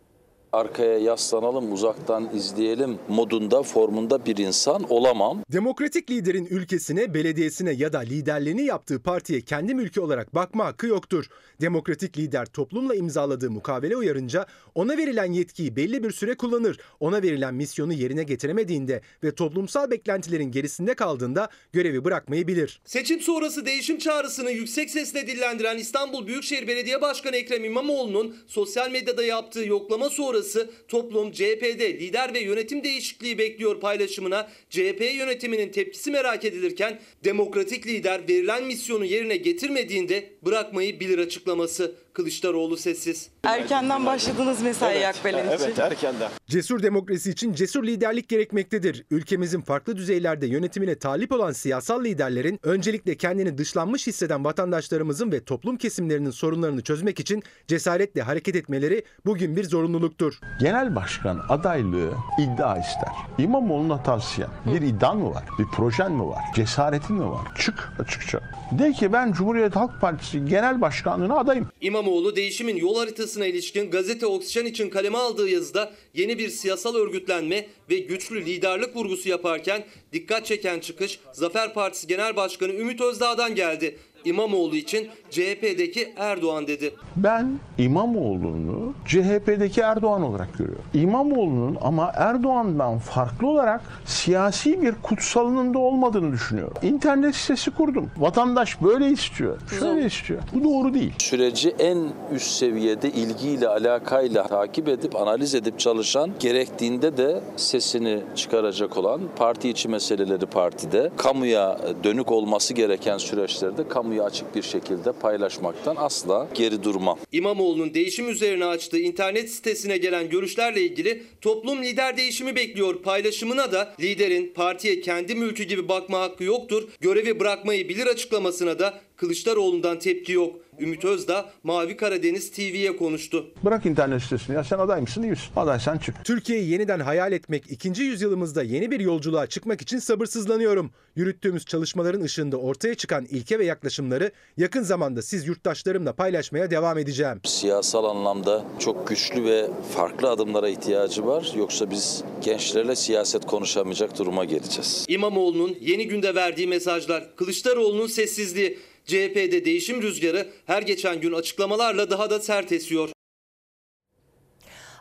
arkaya yaslanalım, uzaktan izleyelim modunda, formunda bir insan olamam. Demokratik liderin ülkesine, belediyesine ya da liderliğini yaptığı partiye kendi mülkü olarak bakma hakkı yoktur. Demokratik lider toplumla imzaladığı mukavele uyarınca ona verilen yetkiyi belli bir süre kullanır. Ona verilen misyonu yerine getiremediğinde ve toplumsal beklentilerin gerisinde kaldığında görevi bırakmayı bilir. Seçim sonrası değişim çağrısını yüksek sesle dillendiren İstanbul Büyükşehir Belediye Başkanı Ekrem İmamoğlu'nun sosyal medyada yaptığı yoklama sonrası toplum CHP'de lider ve yönetim değişikliği bekliyor paylaşımına CHP yönetiminin tepkisi merak edilirken demokratik lider verilen misyonu yerine getirmediğinde bırakmayı bilir açıklaması. Kılıçdaroğlu sessiz. Erkenden başladınız mesai evet, Akbelen için. Evet erkenden. Cesur demokrasi için cesur liderlik gerekmektedir. Ülkemizin farklı düzeylerde yönetimine talip olan siyasal liderlerin öncelikle kendini dışlanmış hisseden vatandaşlarımızın ve toplum kesimlerinin sorunlarını çözmek için cesaretle hareket etmeleri bugün bir zorunluluktur. Genel başkan adaylığı iddia ister. İmamoğlu'na tavsiye. Bir iddian mı var? Bir projen mi var? Cesaretin mi var? Çık açıkça. De ki ben Cumhuriyet Halk Partisi genel başkanlığına adayım. İmamoğlu değişimin yol haritasına ilişkin gazete Oksijen için kaleme aldığı yazıda yeni bir siyasal örgütlenme ve güçlü liderlik vurgusu yaparken dikkat çeken çıkış Zafer Partisi Genel Başkanı Ümit Özdağ'dan geldi. İmamoğlu için CHP'deki Erdoğan dedi. Ben İmamoğlu'nu CHP'deki Erdoğan olarak görüyorum. İmamoğlu'nun ama Erdoğan'dan farklı olarak siyasi bir kutsalının da olmadığını düşünüyorum. İnternet sitesi kurdum. Vatandaş böyle istiyor. Şöyle istiyor. Bu doğru değil. Süreci en üst seviyede ilgiyle, alakayla takip edip, analiz edip çalışan, gerektiğinde de sesini çıkaracak olan, parti içi meseleleri partide, kamuya dönük olması gereken süreçlerde kamu kamuya açık bir şekilde paylaşmaktan asla geri durmam. İmamoğlu'nun değişim üzerine açtığı internet sitesine gelen görüşlerle ilgili toplum lider değişimi bekliyor paylaşımına da liderin partiye kendi mülkü gibi bakma hakkı yoktur, görevi bırakmayı bilir açıklamasına da Kılıçdaroğlu'ndan tepki yok. Ümit Özdağ Mavi Karadeniz TV'ye konuştu. Bırak internet sitesini ya sen aday mısın değil misin? Adaysan çık. Türkiye'yi yeniden hayal etmek, ikinci yüzyılımızda yeni bir yolculuğa çıkmak için sabırsızlanıyorum. Yürüttüğümüz çalışmaların ışığında ortaya çıkan ilke ve yaklaşımları yakın zamanda siz yurttaşlarımla paylaşmaya devam edeceğim. Siyasal anlamda çok güçlü ve farklı adımlara ihtiyacı var. Yoksa biz gençlerle siyaset konuşamayacak duruma geleceğiz. İmamoğlu'nun yeni günde verdiği mesajlar, Kılıçdaroğlu'nun sessizliği, CHP'de değişim rüzgarı her geçen gün açıklamalarla daha da sert esiyor.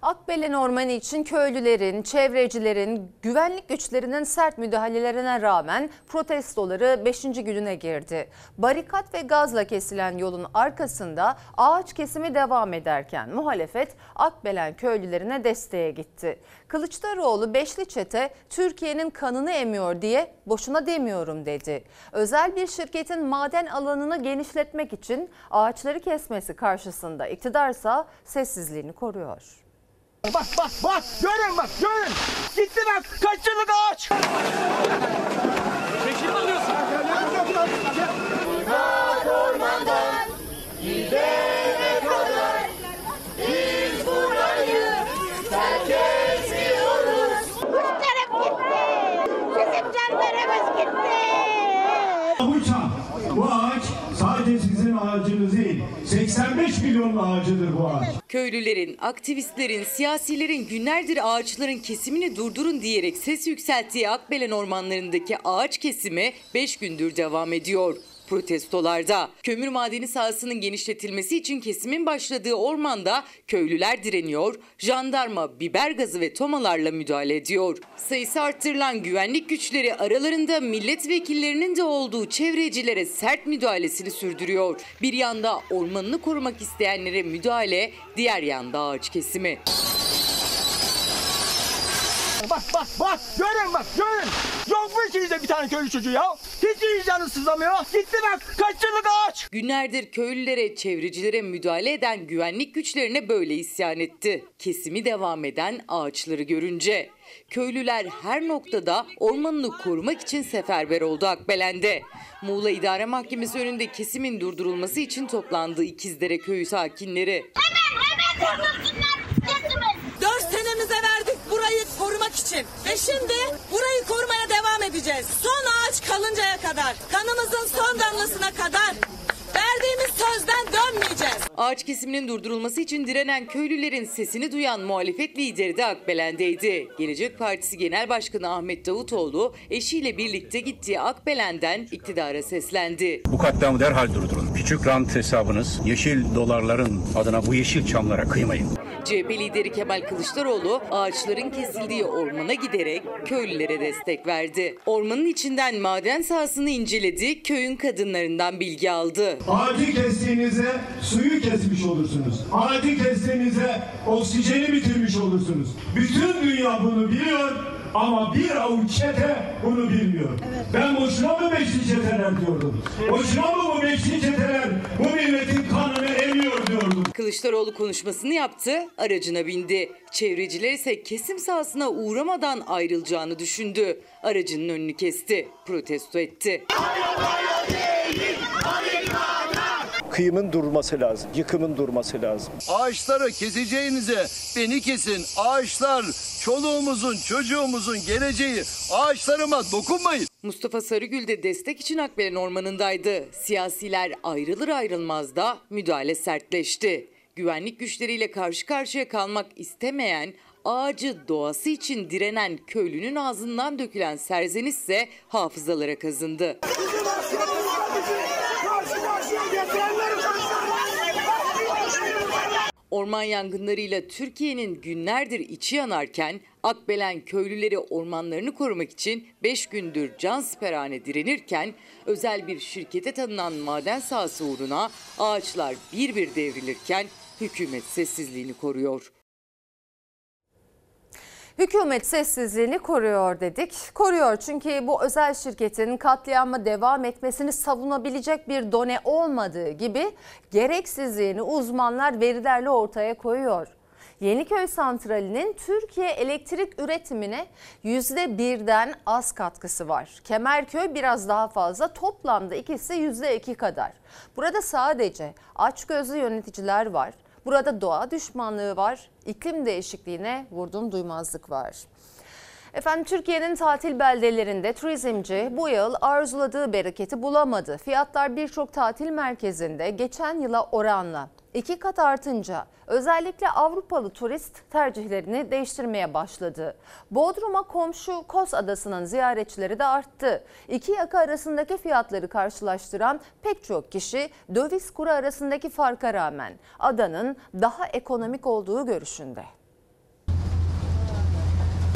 Akbelen Ormanı için köylülerin, çevrecilerin, güvenlik güçlerinin sert müdahalelerine rağmen protestoları 5. gününe girdi. Barikat ve gazla kesilen yolun arkasında ağaç kesimi devam ederken muhalefet Akbelen köylülerine desteğe gitti. Kılıçdaroğlu Beşli Çete Türkiye'nin kanını emiyor diye boşuna demiyorum dedi. Özel bir şirketin maden alanını genişletmek için ağaçları kesmesi karşısında iktidarsa sessizliğini koruyor. Bak bak bak görün bak görün. Gitti bak kaç yıllık ağaç. Çekil alıyorsun. ormandan gidene kadar biz burayı terk etmiyoruz. Kuşlarım gitti. Bizim canlarımız gitti. Bu çam, bu ağaç sadece sizin ağacınız değil. 85 milyon ağacıdır bu ağaç. Köylülerin, aktivistlerin, siyasilerin günlerdir ağaçların kesimini durdurun diyerek ses yükselttiği Akbelen ormanlarındaki ağaç kesimi 5 gündür devam ediyor. Protestolarda kömür madeni sahasının genişletilmesi için kesimin başladığı ormanda köylüler direniyor, jandarma biber gazı ve tomalarla müdahale ediyor. Sayısı arttırılan güvenlik güçleri aralarında milletvekillerinin de olduğu çevrecilere sert müdahalesini sürdürüyor. Bir yanda ormanını korumak isteyenlere müdahale, diğer yanda ağaç kesimi. Bak bak bak görün bak görün. Yok mu içinizde bir tane köylü çocuğu ya? Hiç canınız sızlamıyor? Gitti bak kaç yıllık ağaç. Günlerdir köylülere, çevrecilere müdahale eden güvenlik güçlerine böyle isyan etti. Kesimi devam eden ağaçları görünce. Köylüler her noktada ormanını korumak için seferber oldu Akbelen'de. Muğla İdare Mahkemesi önünde kesimin durdurulması için toplandı İkizdere köyü sakinleri. Hemen durdursunlar kesimi. Dört senemize verdik burayı korumak için. Ve şimdi burayı korumaya devam edeceğiz. Son ağaç kalıncaya kadar, kanımızın son damlasına kadar verdiğimiz sözden dönmeyeceğiz. Ağaç kesiminin durdurulması için direnen köylülerin sesini duyan muhalefet lideri de Akbelen'deydi. Gelecek Partisi Genel Başkanı Ahmet Davutoğlu eşiyle birlikte gittiği Akbelen'den iktidara seslendi. Bu katliamı derhal durdurun. Küçük rant hesabınız yeşil dolarların adına bu yeşil çamlara kıymayın. CHP lideri Kemal Kılıçdaroğlu ağaçların kesildiği ormana giderek köylülere destek verdi. Ormanın içinden maden sahasını inceledi, köyün kadınlarından bilgi aldı. Ağacı kestiğinizde suyu kesmiş olursunuz. Ağacı kestiğinizde oksijeni bitirmiş olursunuz. Bütün dünya bunu biliyor ama bir avuç çete bunu bilmiyor. Ben boşuna mı beşli çeteler diyordum. Boşuna mı bu beşli çeteler bu milletin kanını emiyor diyordum. Kılıçdaroğlu konuşmasını yaptı, aracına bindi. Çevreciler ise kesim sahasına uğramadan ayrılacağını düşündü. Aracının önünü kesti, protesto etti. Kıyımın durması lazım, yıkımın durması lazım. Ağaçları keseceğinize beni kesin. Ağaçlar çoluğumuzun, çocuğumuzun geleceği. Ağaçlarıma dokunmayın. Mustafa Sarıgül de destek için Akbelen Ormanı'ndaydı. Siyasiler ayrılır ayrılmaz da müdahale sertleşti. Güvenlik güçleriyle karşı karşıya kalmak istemeyen, ağacı doğası için direnen köylünün ağzından dökülen serzeniş ise hafızalara kazındı. Orman yangınlarıyla Türkiye'nin günlerdir içi yanarken Akbelen köylüleri ormanlarını korumak için 5 gündür can siperhane direnirken özel bir şirkete tanınan maden sahası uğruna ağaçlar bir bir devrilirken hükümet sessizliğini koruyor. Hükümet sessizliğini koruyor dedik. Koruyor çünkü bu özel şirketin katliama devam etmesini savunabilecek bir done olmadığı gibi gereksizliğini uzmanlar verilerle ortaya koyuyor. Yeniköy Santrali'nin Türkiye elektrik üretimine %1'den az katkısı var. Kemerköy biraz daha fazla toplamda ikisi %2 kadar. Burada sadece açgözlü yöneticiler var. Burada doğa düşmanlığı var, iklim değişikliğine vurdum duymazlık var. Efendim Türkiye'nin tatil beldelerinde turizmci bu yıl arzuladığı bereketi bulamadı. Fiyatlar birçok tatil merkezinde geçen yıla oranla iki kat artınca özellikle Avrupalı turist tercihlerini değiştirmeye başladı. Bodrum'a komşu Kos Adası'nın ziyaretçileri de arttı. İki yaka arasındaki fiyatları karşılaştıran pek çok kişi döviz kuru arasındaki farka rağmen adanın daha ekonomik olduğu görüşünde.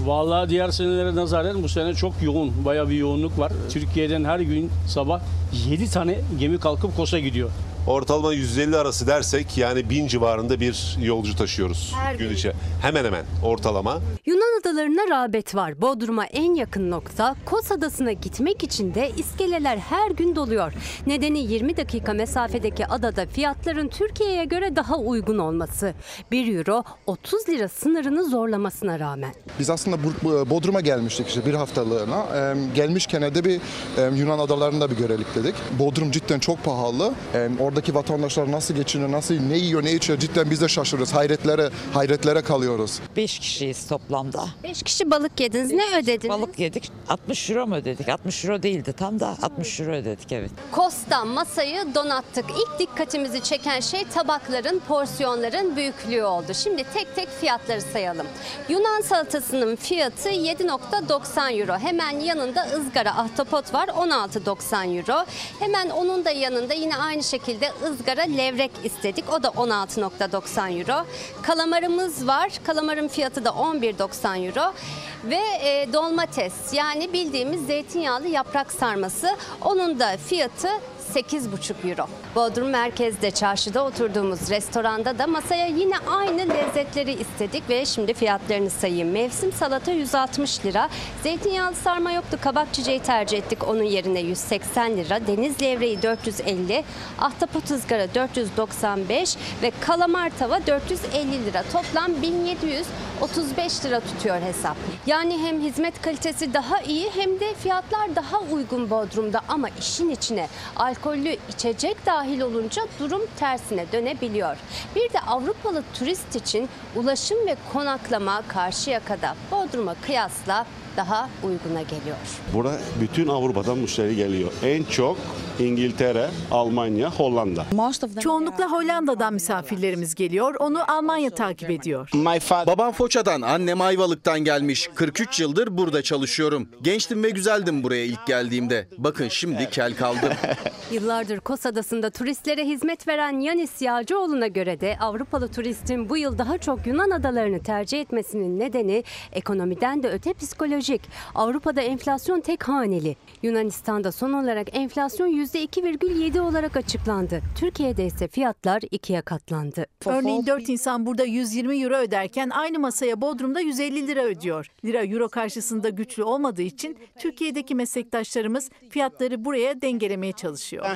Vallahi diğer senelere nazaran bu sene çok yoğun, bayağı bir yoğunluk var. Türkiye'den her gün sabah 7 tane gemi kalkıp Kos'a gidiyor. Ortalama 150 arası dersek yani 1000 civarında bir yolcu taşıyoruz Her gün içi. Hemen hemen ortalama. Yunan adalarına rağbet var. Bodrum'a en yakın nokta Kos Adası'na gitmek için de iskeleler her gün doluyor. Nedeni 20 dakika mesafedeki adada fiyatların Türkiye'ye göre daha uygun olması. 1 euro 30 lira sınırını zorlamasına rağmen. Biz aslında Bu- Bodrum'a gelmiştik işte bir haftalığına. Ee, gelmişken de bir e, Yunan adalarında bir görelik dedik. Bodrum cidden çok pahalı. Ee, oradaki vatandaşlar nasıl geçiniyor, nasıl ne yiyor, ne içiyor cidden biz de şaşırıyoruz. Hayretlere, hayretlere kalıyoruz. 5 kişiyiz toplamda. 5 kişi balık yediniz. Ne ödediniz? Balık yedik. 60 euro mu ödedik? 60 euro değildi tam da 60 euro ödedik evet. Kos'ta masayı donattık. İlk dikkatimizi çeken şey tabakların, porsiyonların büyüklüğü oldu. Şimdi tek tek fiyatları sayalım. Yunan salatasının fiyatı 7.90 euro. Hemen yanında ızgara ahtapot var 16.90 euro. Hemen onun da yanında yine aynı şekilde ızgara levrek istedik. O da 16.90 euro. Kalamarımız var. Kalamarın fiyatı da 11.90 euro. Ve e, dolmates yani bildiğimiz zeytinyağlı yaprak sarması. Onun da fiyatı 8,5 euro. Bodrum merkezde çarşıda oturduğumuz restoranda da masaya yine aynı lezzetleri istedik ve şimdi fiyatlarını sayayım. Mevsim salata 160 lira. Zeytinyağlı sarma yoktu. Kabak çiçeği tercih ettik. Onun yerine 180 lira. Deniz levreği 450. Ahtapot ızgara 495 ve kalamar tava 450 lira. Toplam 1735 lira tutuyor hesap. Yani hem hizmet kalitesi daha iyi hem de fiyatlar daha uygun Bodrum'da ama işin içine alkollü içecek dahil olunca durum tersine dönebiliyor. Bir de Avrupalı turist için ulaşım ve konaklama Karşıyaka'da Bodrum'a kıyasla daha uyguna geliyor. Burada bütün Avrupa'dan müşteri geliyor. En çok İngiltere, Almanya, Hollanda. Çoğunlukla Hollanda'dan misafirlerimiz geliyor. Onu Almanya takip ediyor. Babam Foça'dan, annem Ayvalık'tan gelmiş. 43 yıldır burada çalışıyorum. Gençtim ve güzeldim buraya ilk geldiğimde. Bakın şimdi kel kaldım. Yıllardır Kos Adası'nda turistlere hizmet veren Yanis Yağcıoğlu'na göre de Avrupalı turistin bu yıl daha çok Yunan adalarını tercih etmesinin nedeni ekonomiden de öte psikolojik. Avrupa'da enflasyon tek haneli. Yunanistan'da son olarak enflasyon %2,7 olarak açıklandı. Türkiye'de ise fiyatlar ikiye katlandı. Örneğin 4 insan burada 120 euro öderken aynı masaya Bodrum'da 150 lira ödüyor. Lira euro karşısında güçlü olmadığı için Türkiye'deki meslektaşlarımız fiyatları buraya dengelemeye çalışıyor.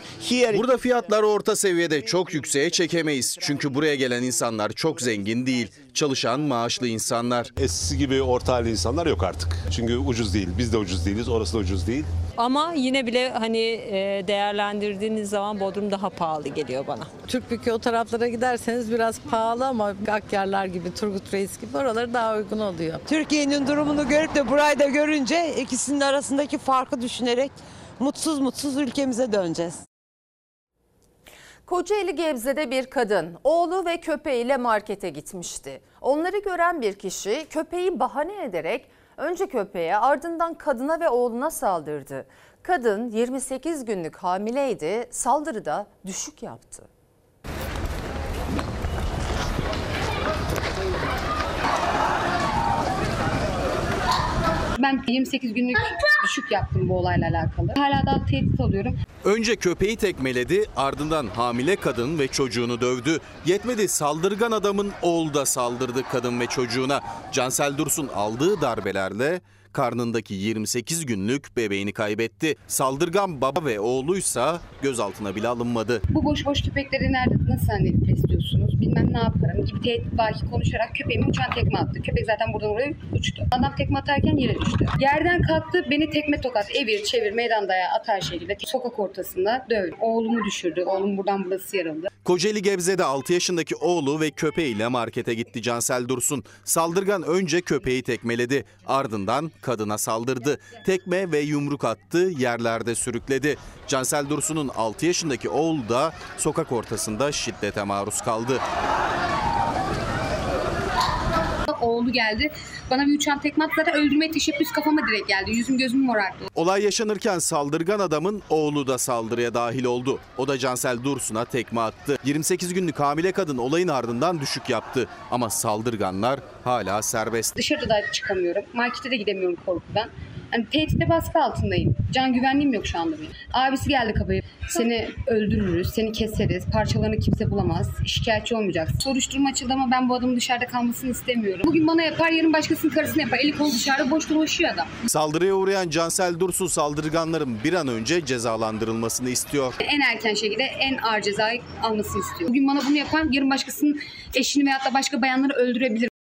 Burada fiyatlar orta seviyede çok yükseğe çekemeyiz. Çünkü buraya gelen insanlar çok zengin değil. Çalışan maaşlı insanlar. Eskisi gibi orta halli insanlar yok artık. Çünkü ucuz değil. Biz de ucuz değiliz. Orası da ucuz değil. Ama yine bile hani e, değerlendirdiğiniz zaman Bodrum daha pahalı geliyor bana. Türkbükü o taraflara giderseniz biraz pahalı ama Akyarlar gibi, Turgut Reis gibi oraları daha uygun oluyor. Türkiye'nin durumunu görüp de burayı da görünce ikisinin arasındaki farkı düşünerek mutsuz mutsuz ülkemize döneceğiz. Kocaeli Gebze'de bir kadın oğlu ve köpeğiyle markete gitmişti. Onları gören bir kişi köpeği bahane ederek önce köpeğe ardından kadına ve oğluna saldırdı. Kadın 28 günlük hamileydi, saldırıda düşük yaptı. Ben 28 günlük düşük yaptım bu olayla alakalı. Hala daha tehdit alıyorum. Önce köpeği tekmeledi, ardından hamile kadın ve çocuğunu dövdü. Yetmedi saldırgan adamın oğlu da saldırdı kadın ve çocuğuna. Cansel Dursun aldığı darbelerle karnındaki 28 günlük bebeğini kaybetti. Saldırgan baba ve oğluysa gözaltına bile alınmadı. Bu boş boş köpekleri nerede nasıl zannedip besliyorsunuz? Bilmem ne yaparım gibi tehdit belki konuşarak köpeğime uçan tekme attı. Köpek zaten buradan oraya uçtu. Adam tekme atarken yere düştü. Yerden kalktı beni tekme tokat evir çevir meydan dayağı atar şekilde sokak ortasında dövdü. Oğlumu düşürdü. Oğlum buradan burası yarıldı. Kocaeli Gebze'de 6 yaşındaki oğlu ve köpeğiyle markete gitti Cansel Dursun. Saldırgan önce köpeği tekmeledi, ardından kadına saldırdı. Tekme ve yumruk attı, yerlerde sürükledi. Cansel Dursun'un 6 yaşındaki oğlu da sokak ortasında şiddete maruz kaldı. Oğlu geldi. Bana bir uçan tekme attı. Zaten öldürmeye teşebbüs kafama direkt geldi. Yüzüm gözüm morardı. Olay yaşanırken saldırgan adamın oğlu da saldırıya dahil oldu. O da Cansel Dursun'a tekme attı. 28 günlük hamile kadın olayın ardından düşük yaptı. Ama saldırganlar hala serbest. Dışarıda da çıkamıyorum. Markete de gidemiyorum korkudan. Hani tehditle baskı altındayım. Can güvenliğim yok şu anda benim. Abisi geldi kapıya. Seni öldürürüz, seni keseriz, parçalarını kimse bulamaz, şikayetçi olmayacaksın. Soruşturma açıldı ama ben bu adamın dışarıda kalmasını istemiyorum. Bugün bana yapar, yarın başkasının karısına yapar. Eli kolu dışarıda boş dolaşıyor adam. Saldırıya uğrayan Cansel Dursun saldırganların bir an önce cezalandırılmasını istiyor. En erken şekilde en ağır cezayı almasını istiyor. Bugün bana bunu yapan yarın başkasının eşini veyahut da başka bayanları öldürebilir.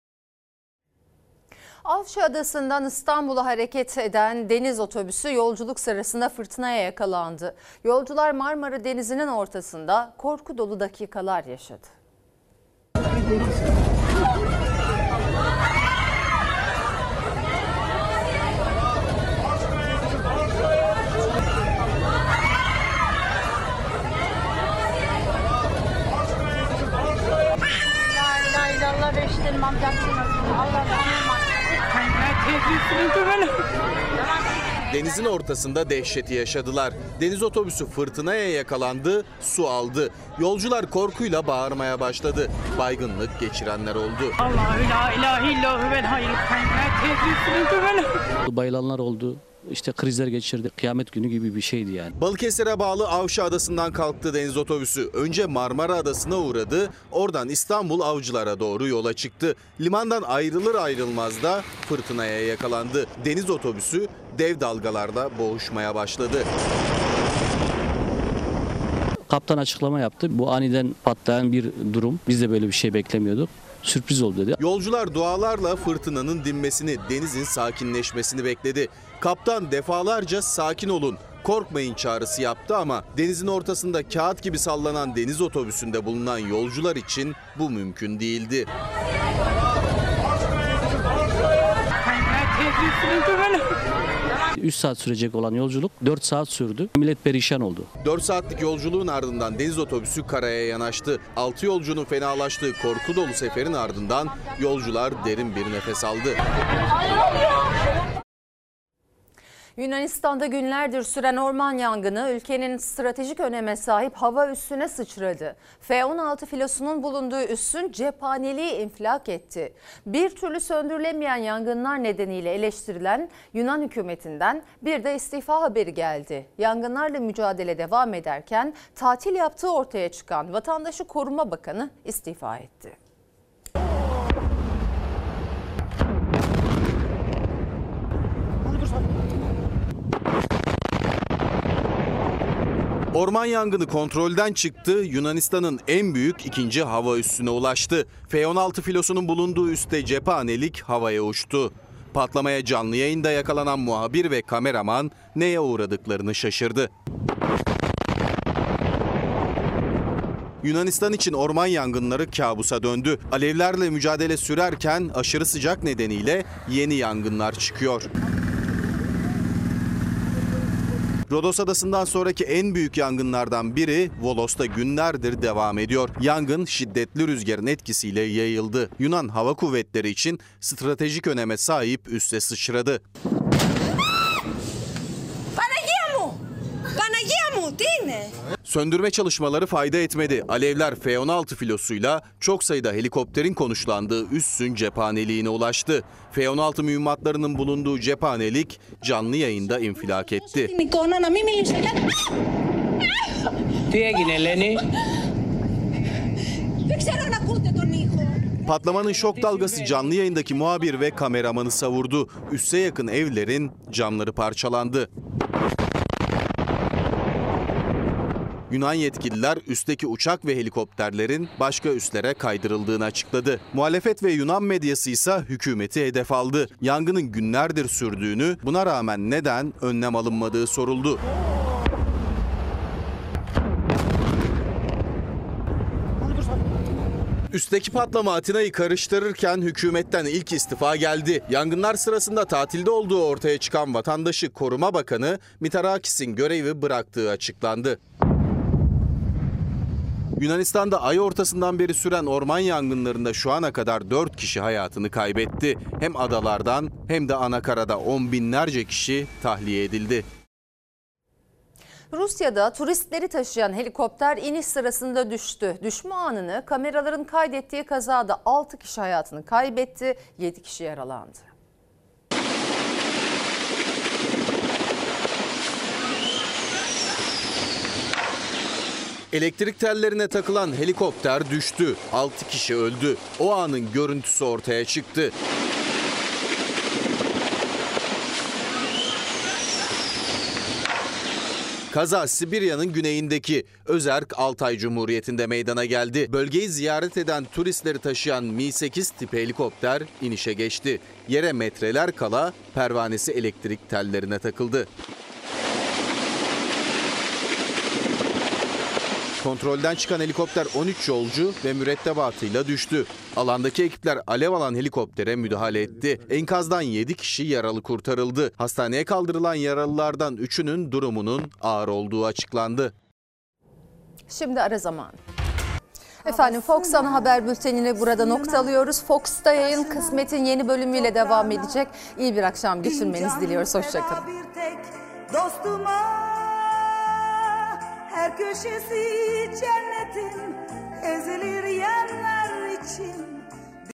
Avşa Adası'ndan İstanbul'a hareket eden deniz otobüsü yolculuk sırasında fırtınaya yakalandı. Yolcular Marmara Denizi'nin ortasında korku dolu dakikalar yaşadı. Amcaksın. Allah Denizin ortasında dehşeti yaşadılar. Deniz otobüsü fırtınaya yakalandı, su aldı. Yolcular korkuyla bağırmaya başladı. Baygınlık geçirenler oldu. Allahu la ilahe illallah ve hayyul kayyum. Bayılanlar oldu. İşte krizler geçirdi. Kıyamet günü gibi bir şeydi yani. Balıkesir'e bağlı Avşa Adası'ndan kalktı deniz otobüsü. Önce Marmara Adası'na uğradı. Oradan İstanbul Avcılar'a doğru yola çıktı. Limandan ayrılır ayrılmaz da fırtınaya yakalandı. Deniz otobüsü dev dalgalarda boğuşmaya başladı. Kaptan açıklama yaptı. Bu aniden patlayan bir durum. Biz de böyle bir şey beklemiyorduk. Sürpriz oldu dedi. Yolcular dualarla fırtınanın dinmesini, denizin sakinleşmesini bekledi. Kaptan defalarca sakin olun, korkmayın çağrısı yaptı ama denizin ortasında kağıt gibi sallanan deniz otobüsünde bulunan yolcular için bu mümkün değildi. 3 saat sürecek olan yolculuk 4 saat sürdü. Millet perişan oldu. 4 saatlik yolculuğun ardından deniz otobüsü karaya yanaştı. 6 yolcunun fenalaştığı korku dolu seferin ardından yolcular derin bir nefes aldı. Yunanistan'da günlerdir süren orman yangını ülkenin stratejik öneme sahip hava üssüne sıçradı. F-16 filosunun bulunduğu üssün cephaneliği infilak etti. Bir türlü söndürülemeyen yangınlar nedeniyle eleştirilen Yunan hükümetinden bir de istifa haberi geldi. Yangınlarla mücadele devam ederken tatil yaptığı ortaya çıkan Vatandaşı Koruma Bakanı istifa etti. Orman yangını kontrolden çıktı. Yunanistan'ın en büyük ikinci hava üssüne ulaştı. F-16 filosunun bulunduğu üste cephanelik havaya uçtu. Patlamaya canlı yayında yakalanan muhabir ve kameraman neye uğradıklarını şaşırdı. Yunanistan için orman yangınları kabusa döndü. Alevlerle mücadele sürerken aşırı sıcak nedeniyle yeni yangınlar çıkıyor. Rodos Adası'ndan sonraki en büyük yangınlardan biri Volos'ta günlerdir devam ediyor. Yangın şiddetli rüzgarın etkisiyle yayıldı. Yunan Hava Kuvvetleri için stratejik öneme sahip üste sıçradı. Panagia mu? Panagia mu? Değil mi? Söndürme çalışmaları fayda etmedi. Alevler F-16 filosuyla çok sayıda helikopterin konuşlandığı üssün cephaneliğine ulaştı. F-16 mühimmatlarının bulunduğu cephanelik canlı yayında infilak etti. Patlamanın şok dalgası canlı yayındaki muhabir ve kameramanı savurdu. Üsse yakın evlerin camları parçalandı. Yunan yetkililer üstteki uçak ve helikopterlerin başka üslere kaydırıldığını açıkladı. Muhalefet ve Yunan medyası ise hükümeti hedef aldı. Yangının günlerdir sürdüğünü, buna rağmen neden önlem alınmadığı soruldu. Üstteki patlama Atina'yı karıştırırken hükümetten ilk istifa geldi. Yangınlar sırasında tatilde olduğu ortaya çıkan vatandaşı koruma bakanı Mitarakis'in görevi bıraktığı açıklandı. Yunanistan'da ay ortasından beri süren orman yangınlarında şu ana kadar 4 kişi hayatını kaybetti. Hem adalardan hem de anakarada on binlerce kişi tahliye edildi. Rusya'da turistleri taşıyan helikopter iniş sırasında düştü. Düşme anını kameraların kaydettiği kazada 6 kişi hayatını kaybetti, 7 kişi yaralandı. Elektrik tellerine takılan helikopter düştü. 6 kişi öldü. O anın görüntüsü ortaya çıktı. Kaza Sibirya'nın güneyindeki Özerk Altay Cumhuriyeti'nde meydana geldi. Bölgeyi ziyaret eden turistleri taşıyan Mi-8 tipi helikopter inişe geçti. Yere metreler kala pervanesi elektrik tellerine takıldı. Kontrolden çıkan helikopter 13 yolcu ve mürettebatıyla düştü. Alandaki ekipler alev alan helikoptere müdahale etti. Enkazdan 7 kişi yaralı kurtarıldı. Hastaneye kaldırılan yaralılardan 3'ünün durumunun ağır olduğu açıklandı. Şimdi ara zaman. Efendim Fox ana haber bültenini burada nokta alıyoruz. Fox'ta yayın kısmetin yeni bölümüyle devam edecek. İyi bir akşam geçirmenizi diliyoruz. Hoşçakalın. Dostuma her köşesi cennetin ezilir yanlar için.